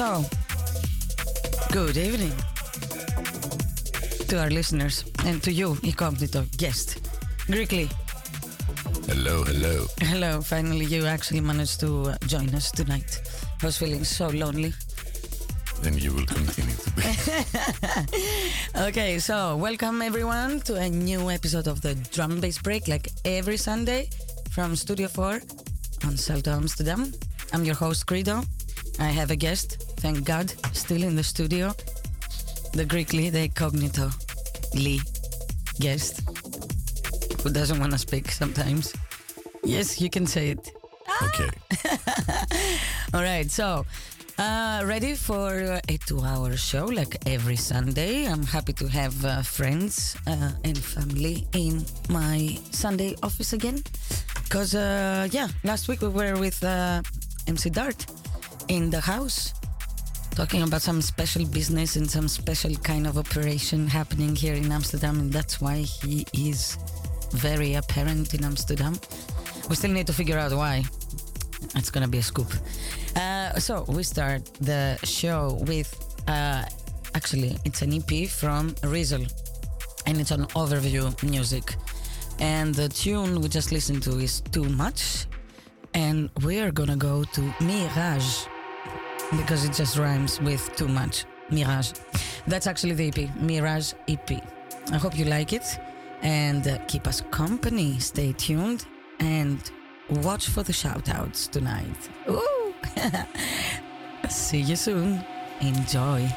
So, good evening to our listeners and to you, incognito guest, Greekly. Hello, hello. Hello, finally, you actually managed to uh, join us tonight. I was feeling so lonely. And you will continue to be. Okay, so welcome everyone to a new episode of the Drum Bass Break, like every Sunday from Studio 4 on Salto Amsterdam. I'm your host, Credo. I have a guest, thank God, still in the studio. The Greek Greekly, the incognito Lee guest, who doesn't want to speak sometimes. Yes, you can say it. Okay. All right, so uh, ready for a two-hour show like every Sunday. I'm happy to have uh, friends uh, and family in my Sunday office again. Because uh, yeah, last week we were with uh, MC Dart in the house, talking about some special business and some special kind of operation happening here in Amsterdam, and that's why he is very apparent in Amsterdam. We still need to figure out why. It's gonna be a scoop. Uh, so we start the show with uh, actually it's an EP from Rizzle, and it's an overview music. And the tune we just listened to is Too Much, and we are gonna go to Mirage because it just rhymes with too much. Mirage. That's actually the EP, Mirage EP. I hope you like it and uh, keep us company. Stay tuned and watch for the shout outs tonight. See you soon. Enjoy.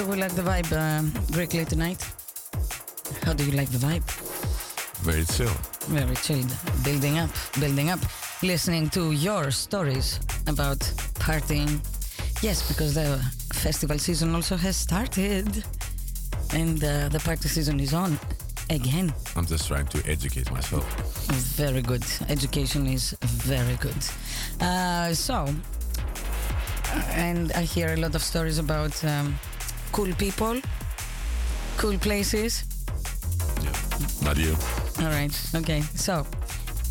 Do we like the vibe, Greekly, tonight? How do you like the vibe? Very chill. Very chilled, building up, building up, listening to your stories about partying. Yes, because the festival season also has started, and uh, the party season is on again. I'm just trying to educate myself. Very good. Education is very good. Uh, so, and I hear a lot of stories about um, cool people, cool places. Yeah. Not you. All right. Okay. So,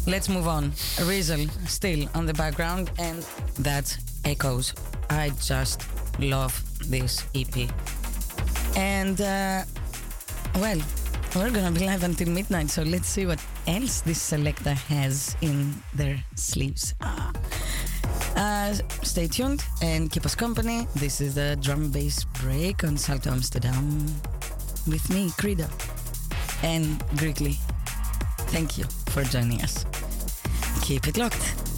let's move on. Rizzle still on the background, and that echoes. I just love this EP. And, uh, well, we're gonna be live until midnight, so let's see what else this selector has in their sleeves. Ah. Uh, stay tuned and keep us company. This is the drum bass break on Salto Amsterdam with me, Credo, and Greekly. Thank you for joining us. Keep it locked.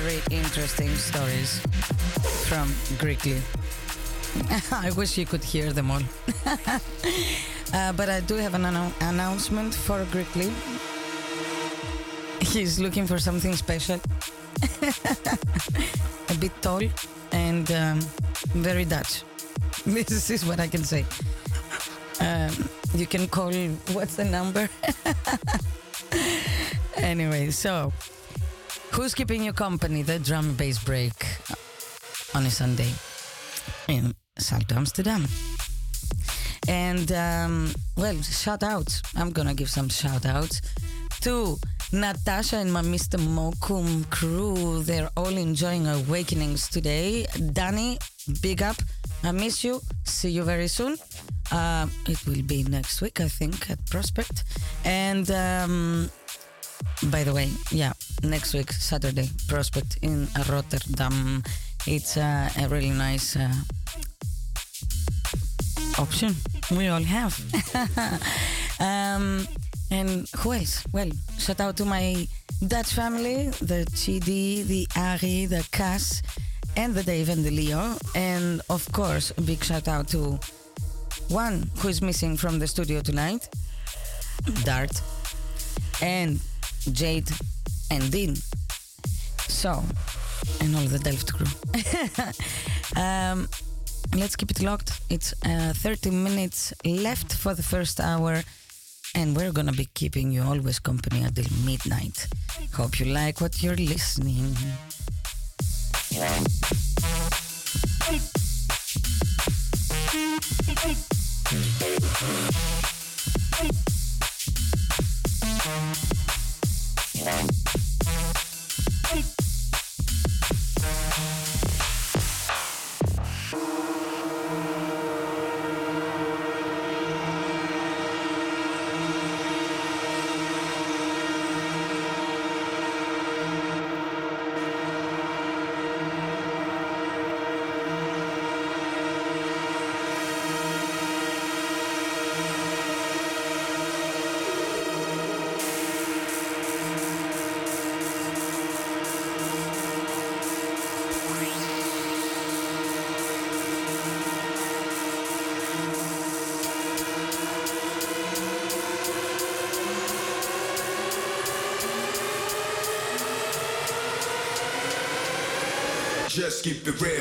Very interesting stories from Greekly. I wish you could hear them all. uh, but I do have an annou- announcement for Greekly. He's looking for something special. a bit tall and um, very Dutch. This is what I can say. Um, you can call, what's the number? anyway, so who's keeping you company? The drum and bass break on a Sunday in Salto Amsterdam. And um, well, shout out. I'm gonna give some shout outs to Natasha and my Mr. Mokum crew. They're all enjoying Awakenings today. Danny, big up. I miss you. See you very soon. Uh, it will be next week, I think, at Prospect. And um, by the way, yeah, next week, Saturday, Prospect in Rotterdam. It's uh, a really nice uh, option we all have. um, and who else? Well, shout out to my Dutch family, the Chidi, the Ari, the Cas, and the Dave and the Leo. And of course, a big shout out to one who is missing from the studio tonight, Dart, and Jade and Dean. So, and all the Delft crew. um, let's keep it locked. It's uh, 30 minutes left for the first hour, and we're gonna be keeping you always company until midnight. Hope you like what you're listening. Keep it real.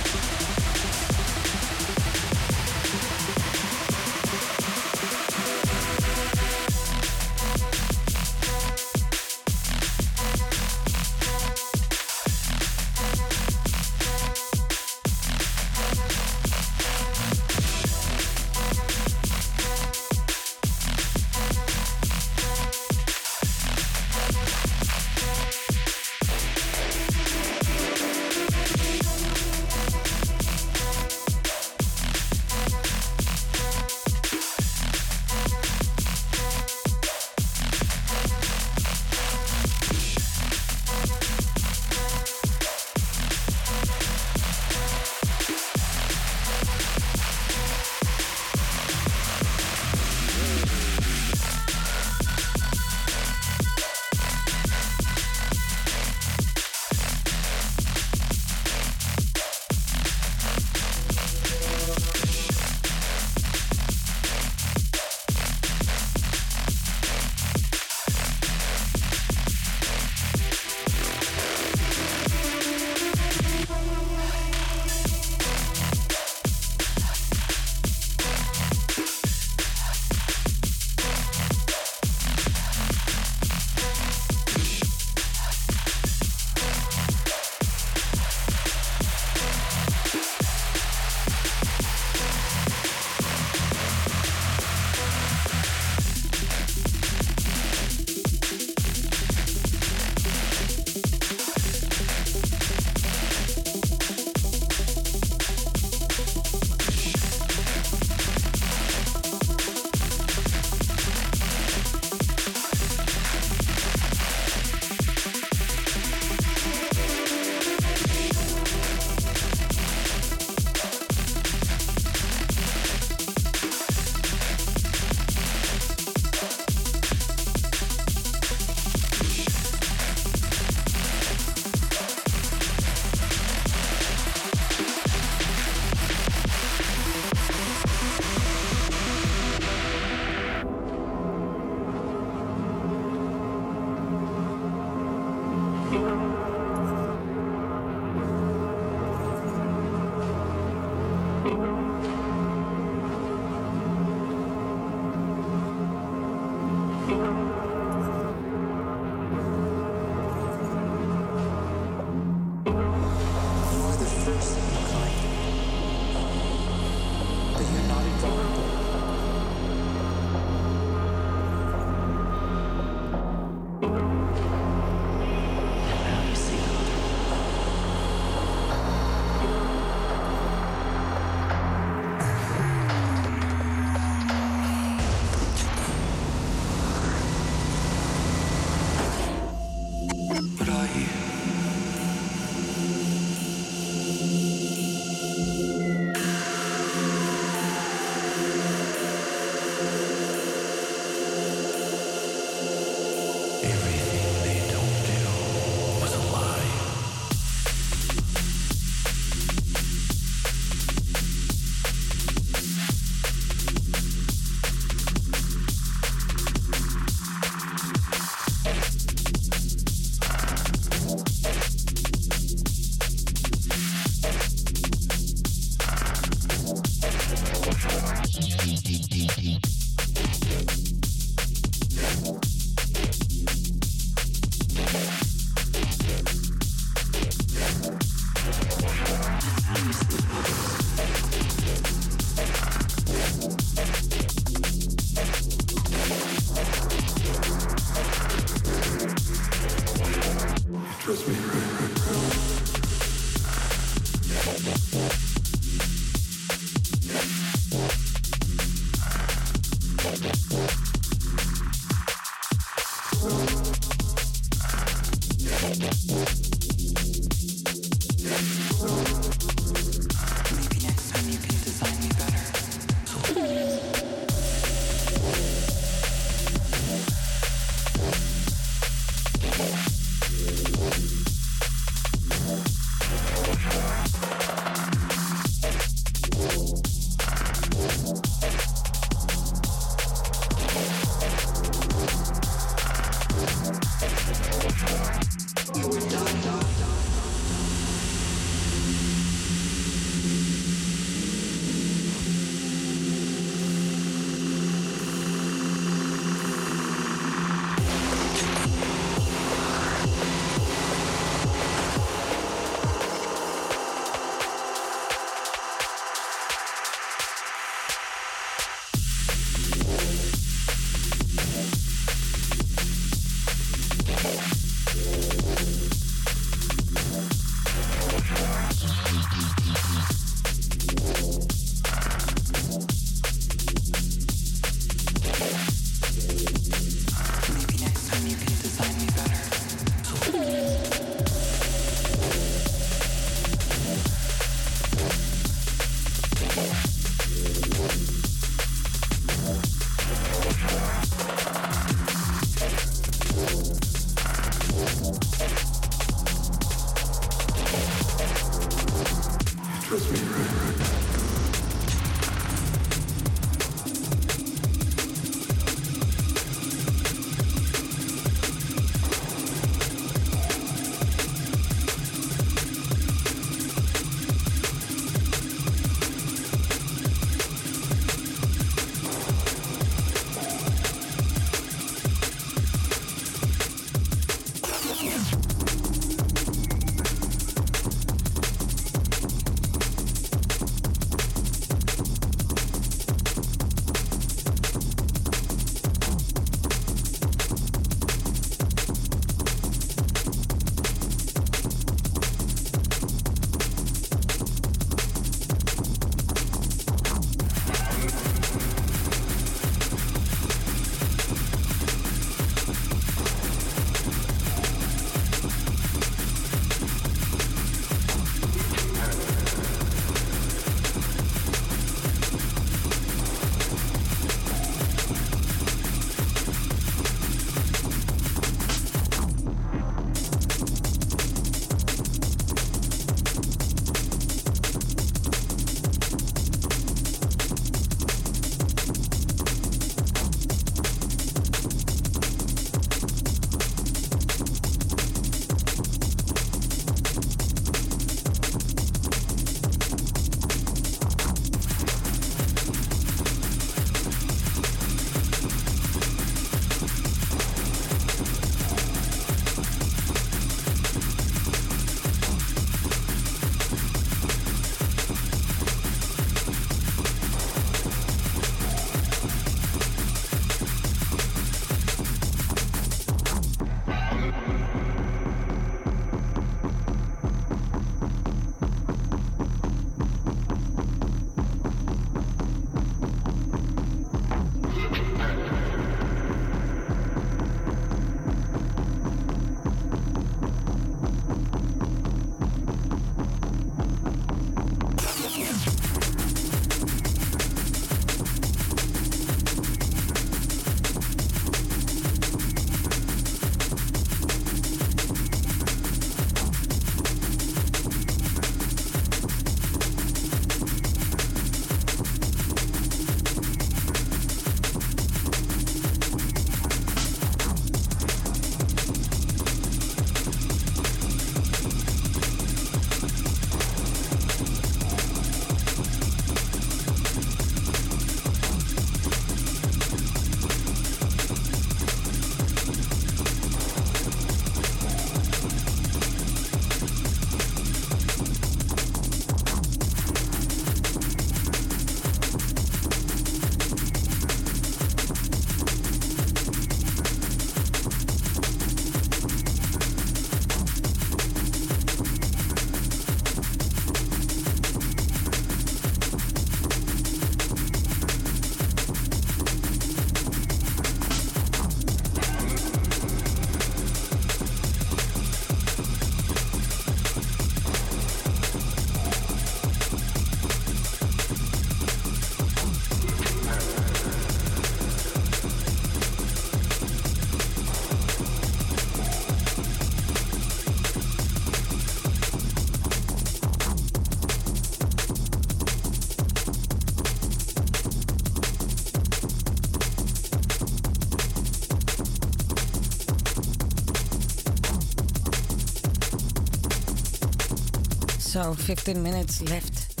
So 15 minutes left.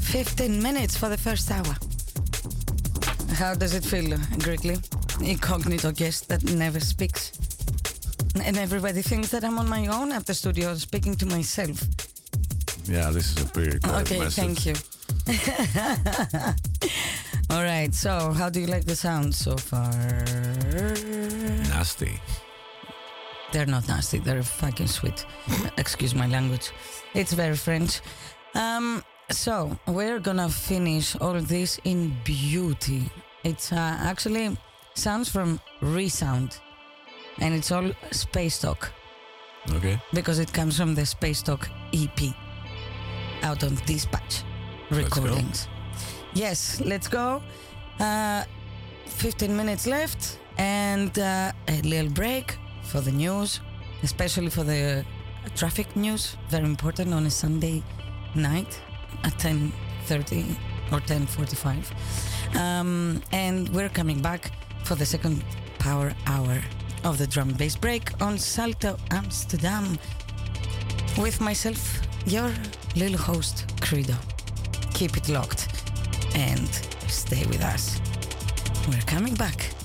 15 minutes for the first hour. How does it feel, Greekly? Incognito guest that never speaks. And everybody thinks that I'm on my own at the studio speaking to myself. Yeah, this is a pretty Okay, message. thank you. All right, so how do you like the sound so far? Nasty. They're not nasty, they're fucking sweet. Excuse my language. It's very French. Um, so we're gonna finish all this in beauty. It's uh, actually sounds from Resound, and it's all Space Talk Okay. because it comes from the Space Talk EP out on Dispatch Let's recordings. Yes, let's go. Uh, 15 minutes left and uh, a little break for the news, especially for the traffic news. Very important on a Sunday night at 10.30 or 10.45. Um, and we're coming back for the second power hour of the drum bass break on Salto Amsterdam with myself, your little host, Credo. Keep it locked and stay with us. We're coming back.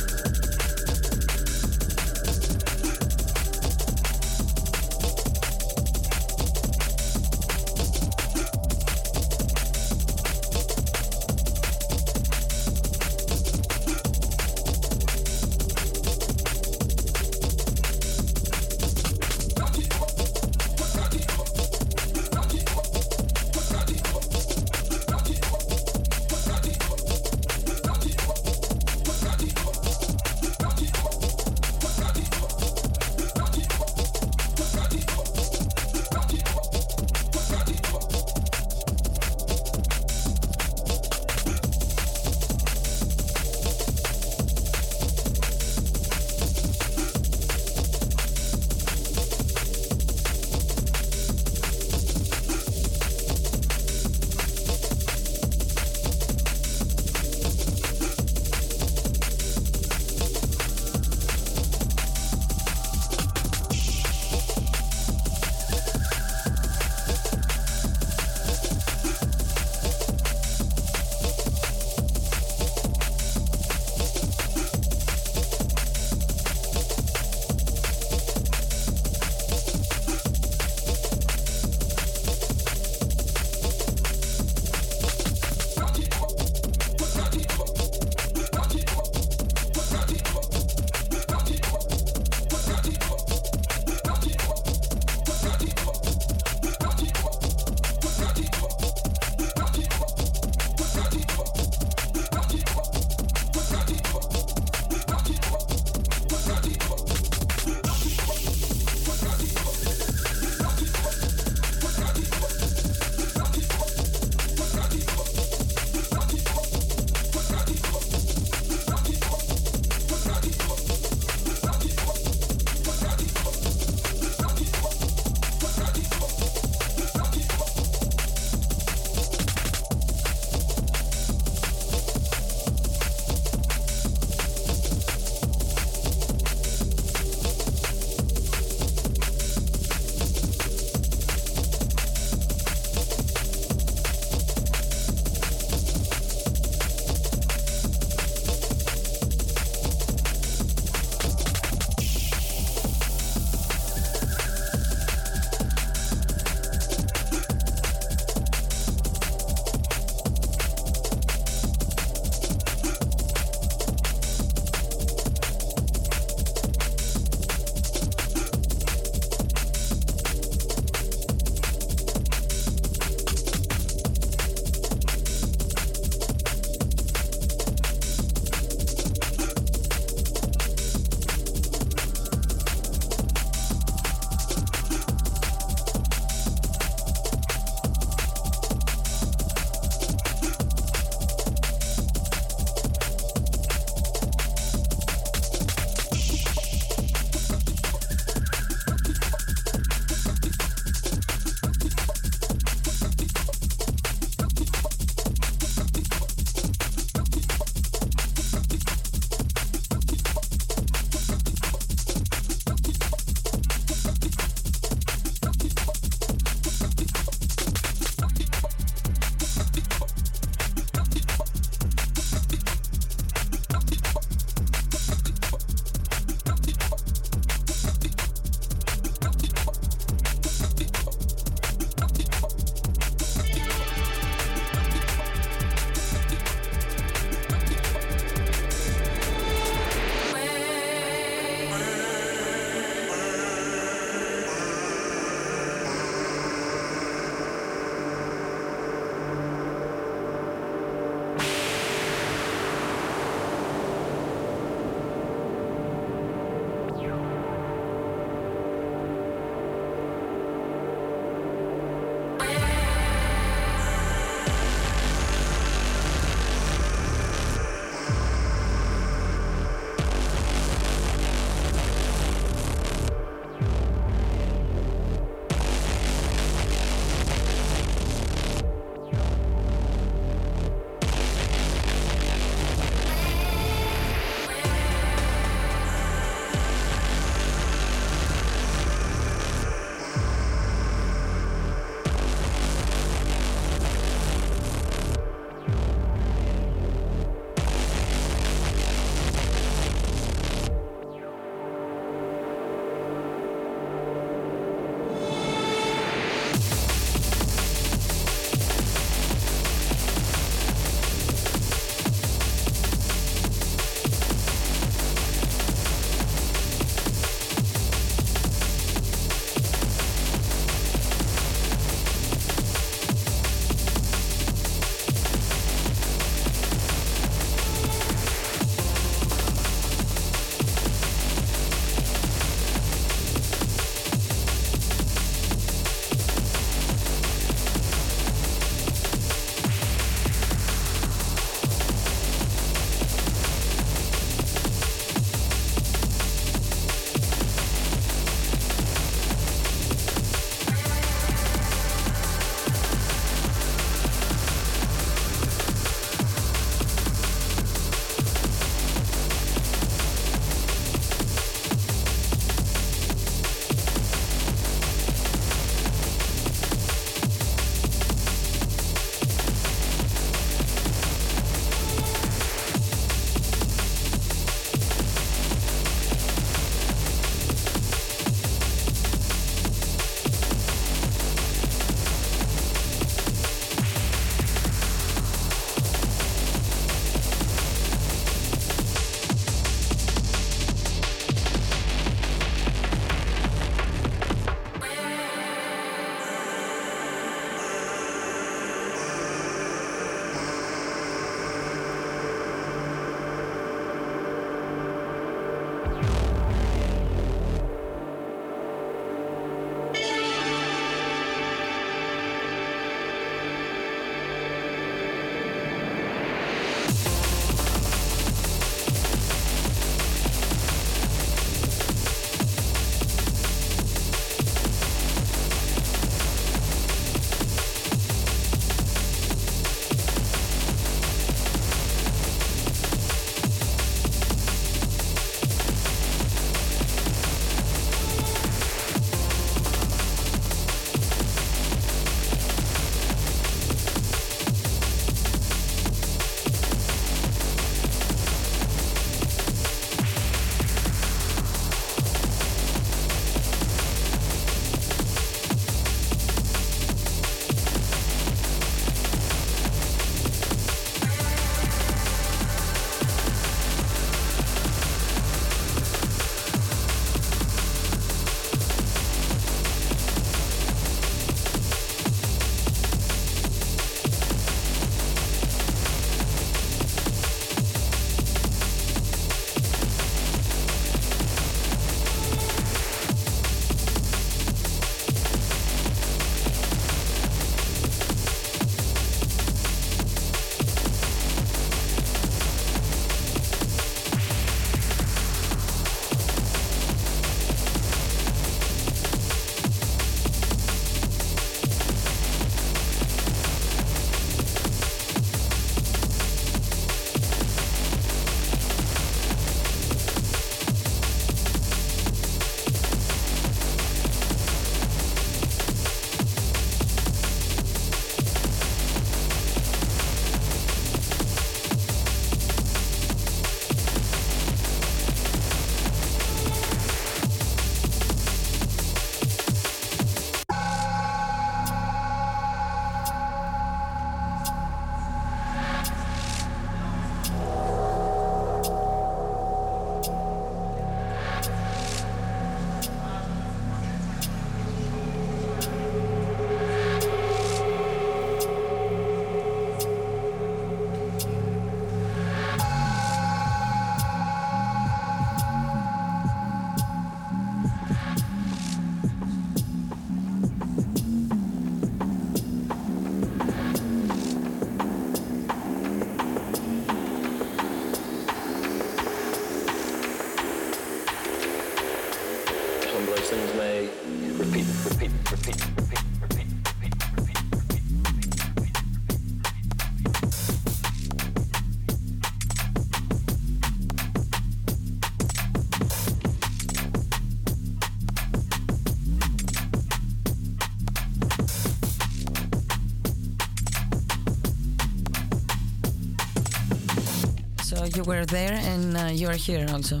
You were there and uh, you're here also.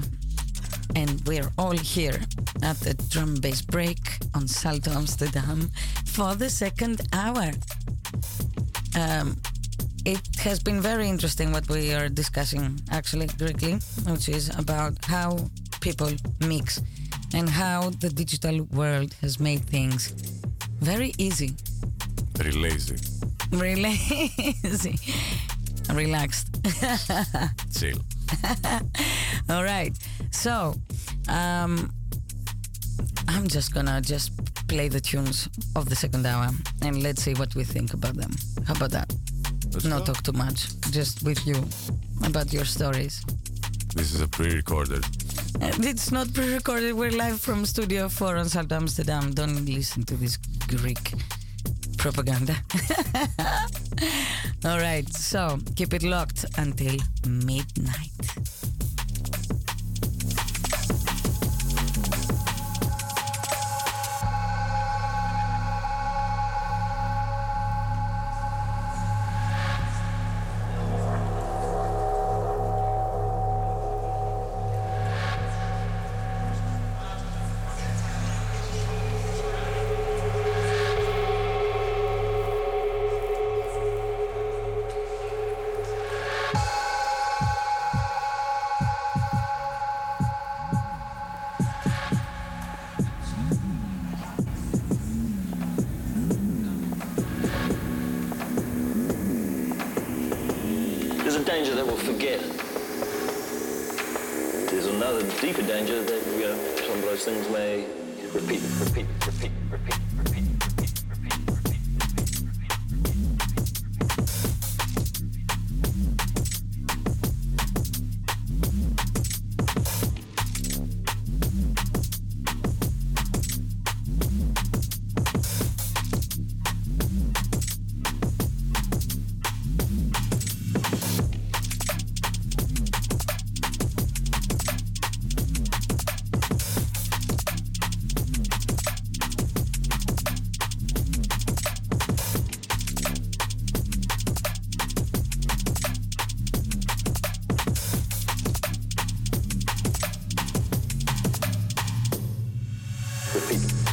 And we're all here at the drum bass break on Salto Amsterdam for the second hour. Um, it has been very interesting what we are discussing actually directly, which is about how people mix and how the digital world has made things very easy. Very lazy. Very lazy. Relaxed. All right. So, um, I'm just gonna just play the tunes of the second hour and let's see what we think about them. How about that? Let's Not go. talk too much, just with you about your stories. This is a pre-recorded. Uh, It's not pre-recorded. We're live from Studio 4 on Salto Amsterdam. Don't listen to this Greek propaganda. All right, so keep it locked until midnight. You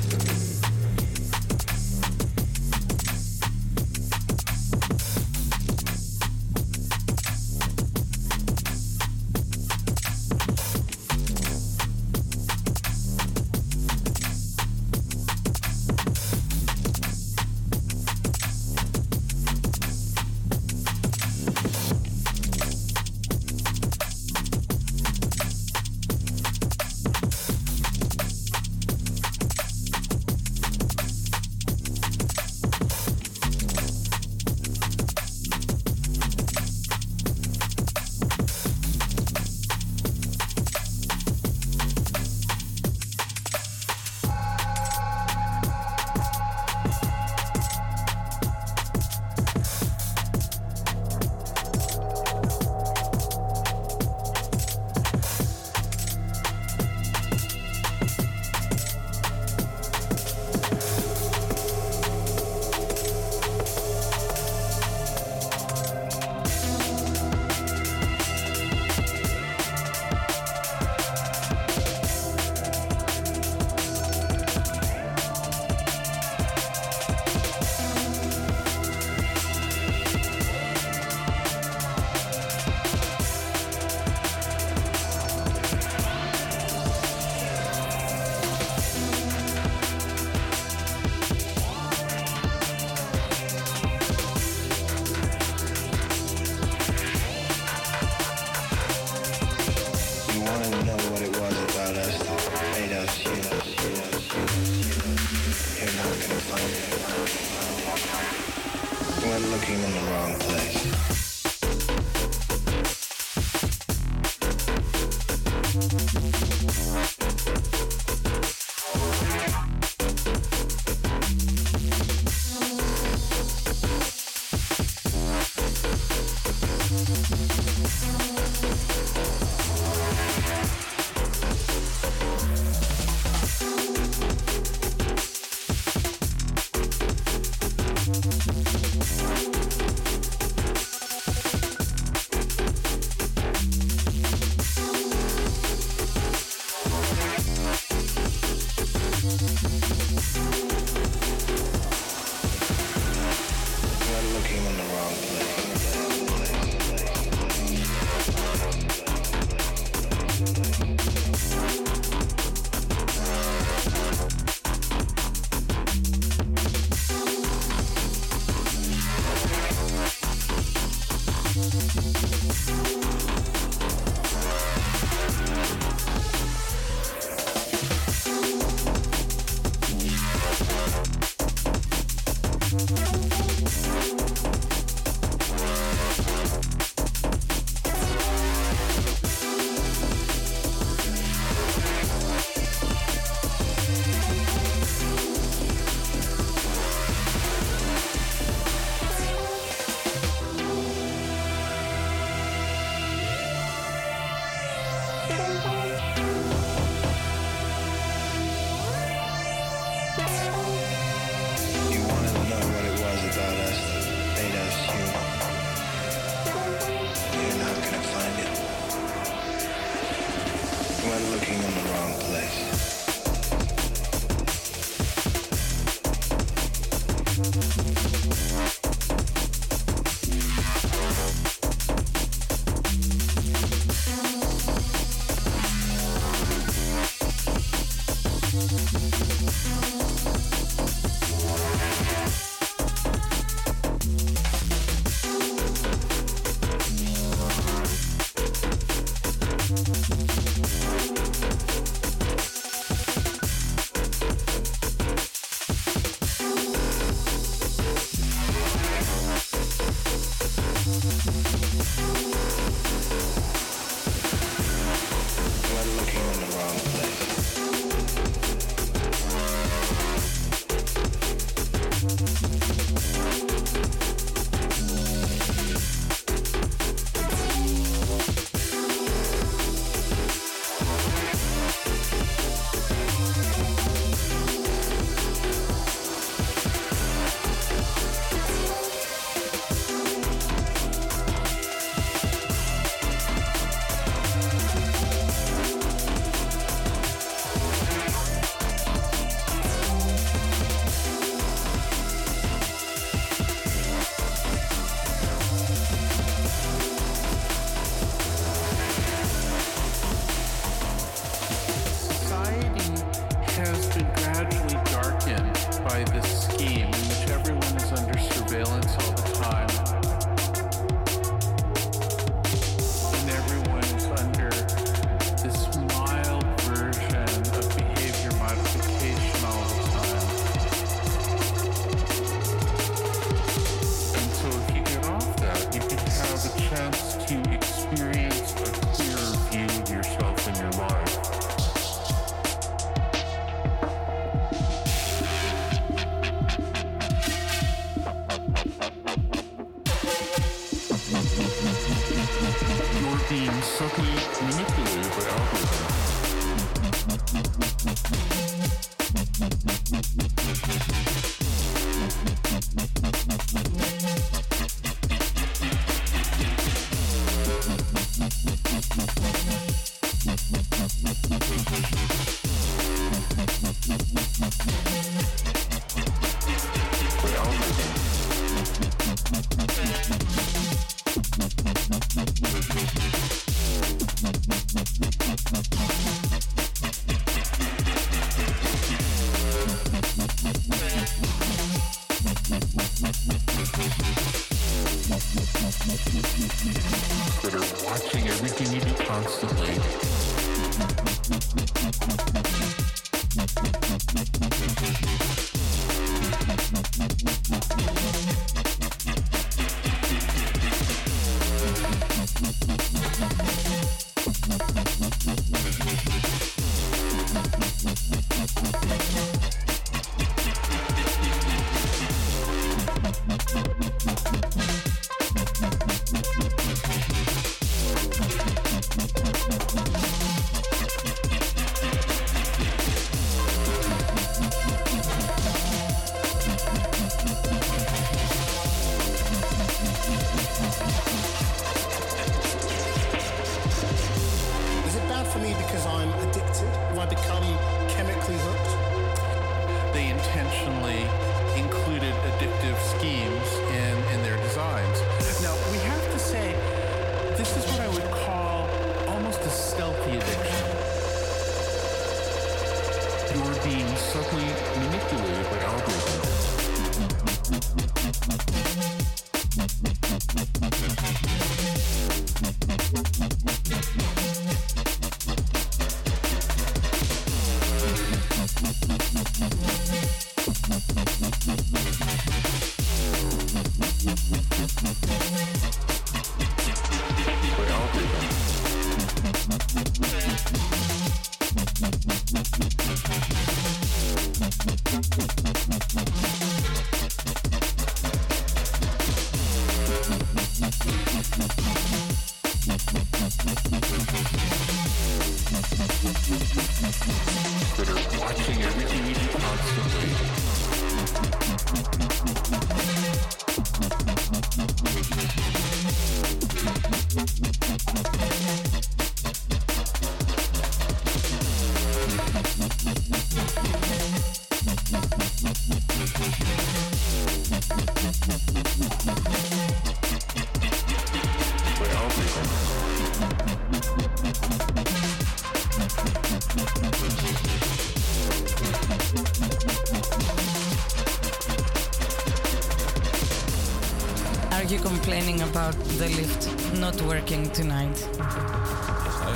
about the lift not working tonight? Yes, I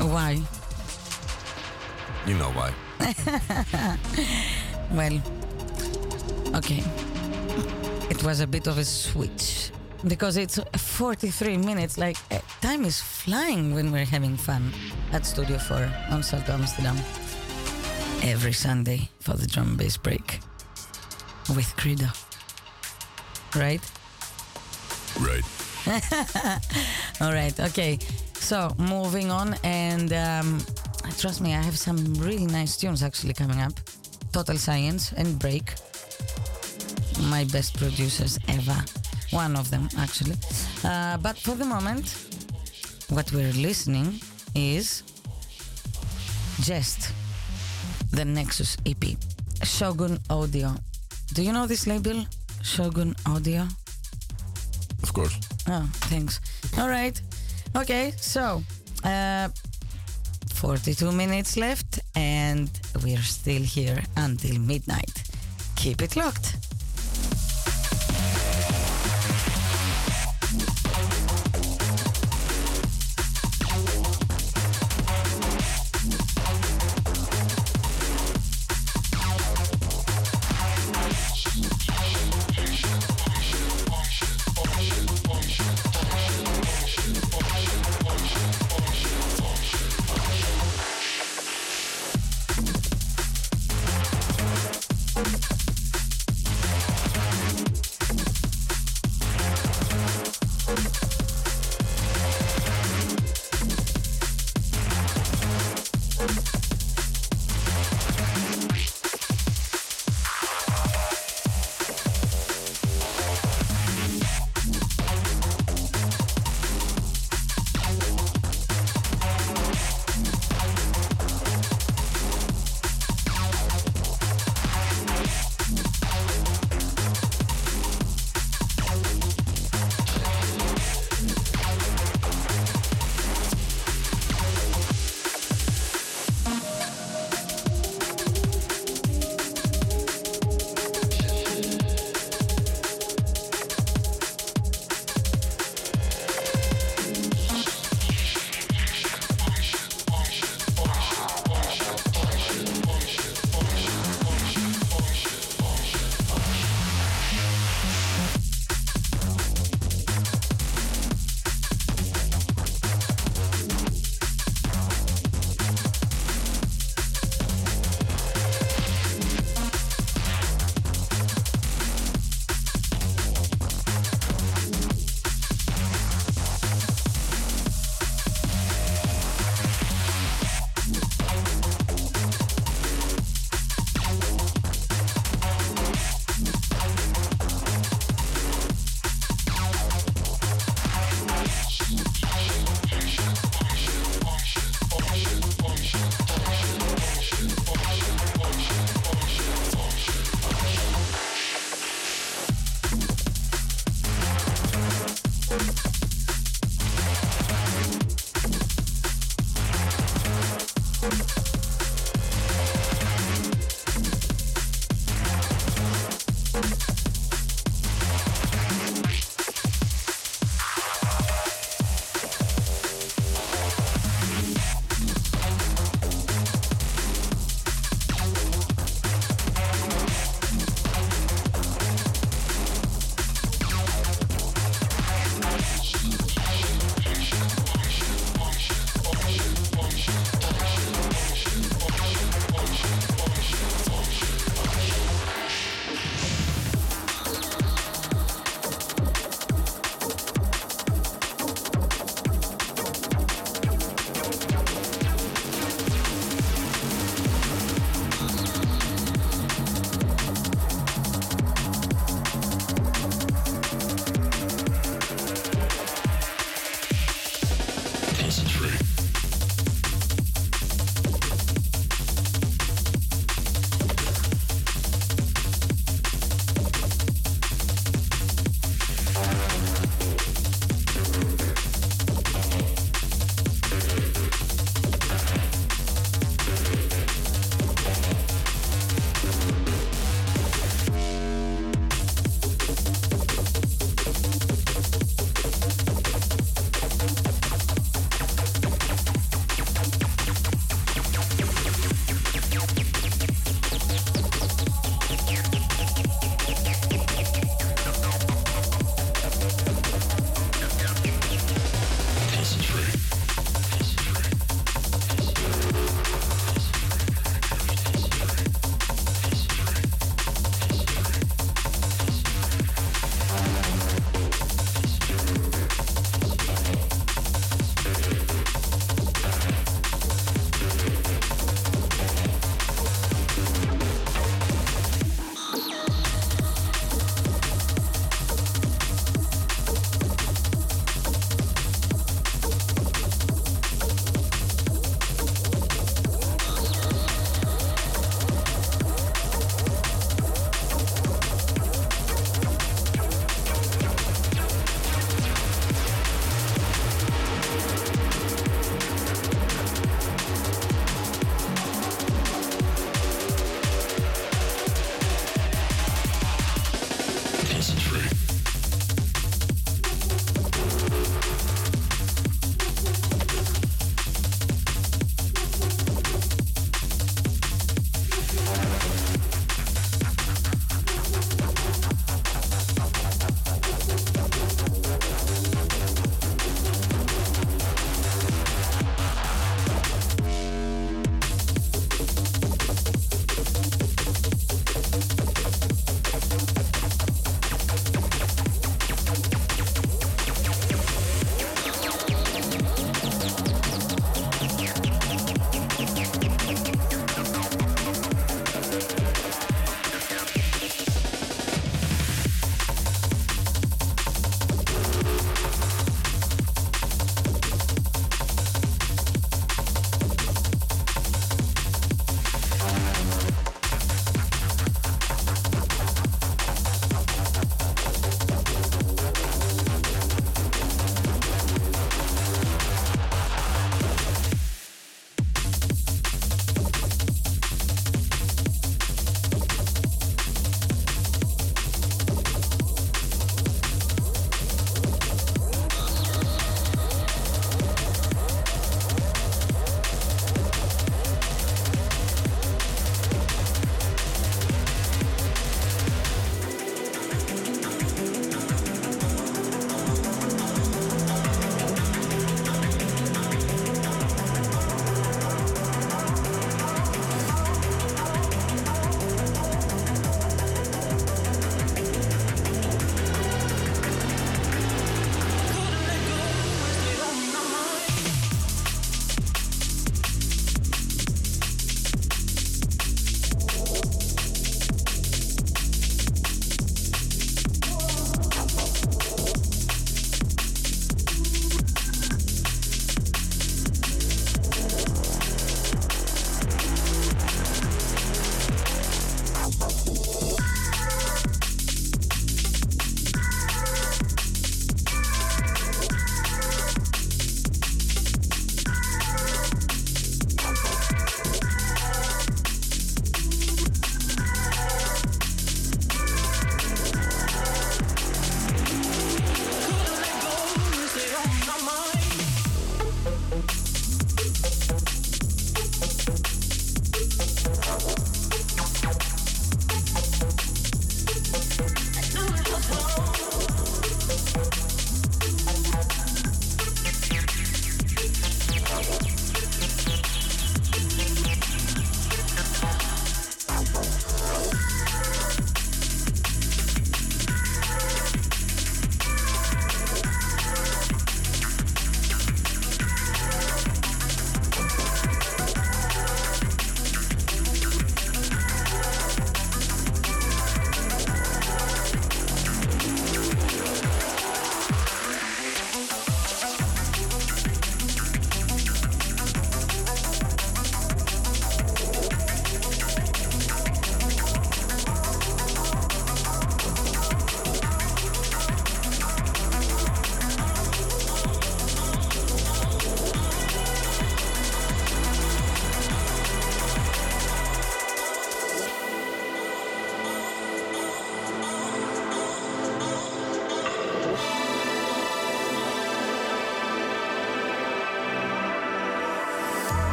am. Why? You know why. Well, okay. It was a bit of a switch because it's 43 minutes. Like, eh, time is flying when we're having fun at Studio 4 on Salto Amsterdam. Every Sunday for the drum bass break with Credo. Right? All right. Okay. So moving on, and um, trust me, I have some really nice tunes actually coming up. Total Science and Break. My best producers ever. One of them actually. Uh, but for the moment, what we're listening is just the Nexus EP, Shogun Audio. Do you know this label, Shogun Audio? Of course. Oh, thanks. All right. Okay, so uh, 42 minutes left, and we're still here until midnight. Keep it locked.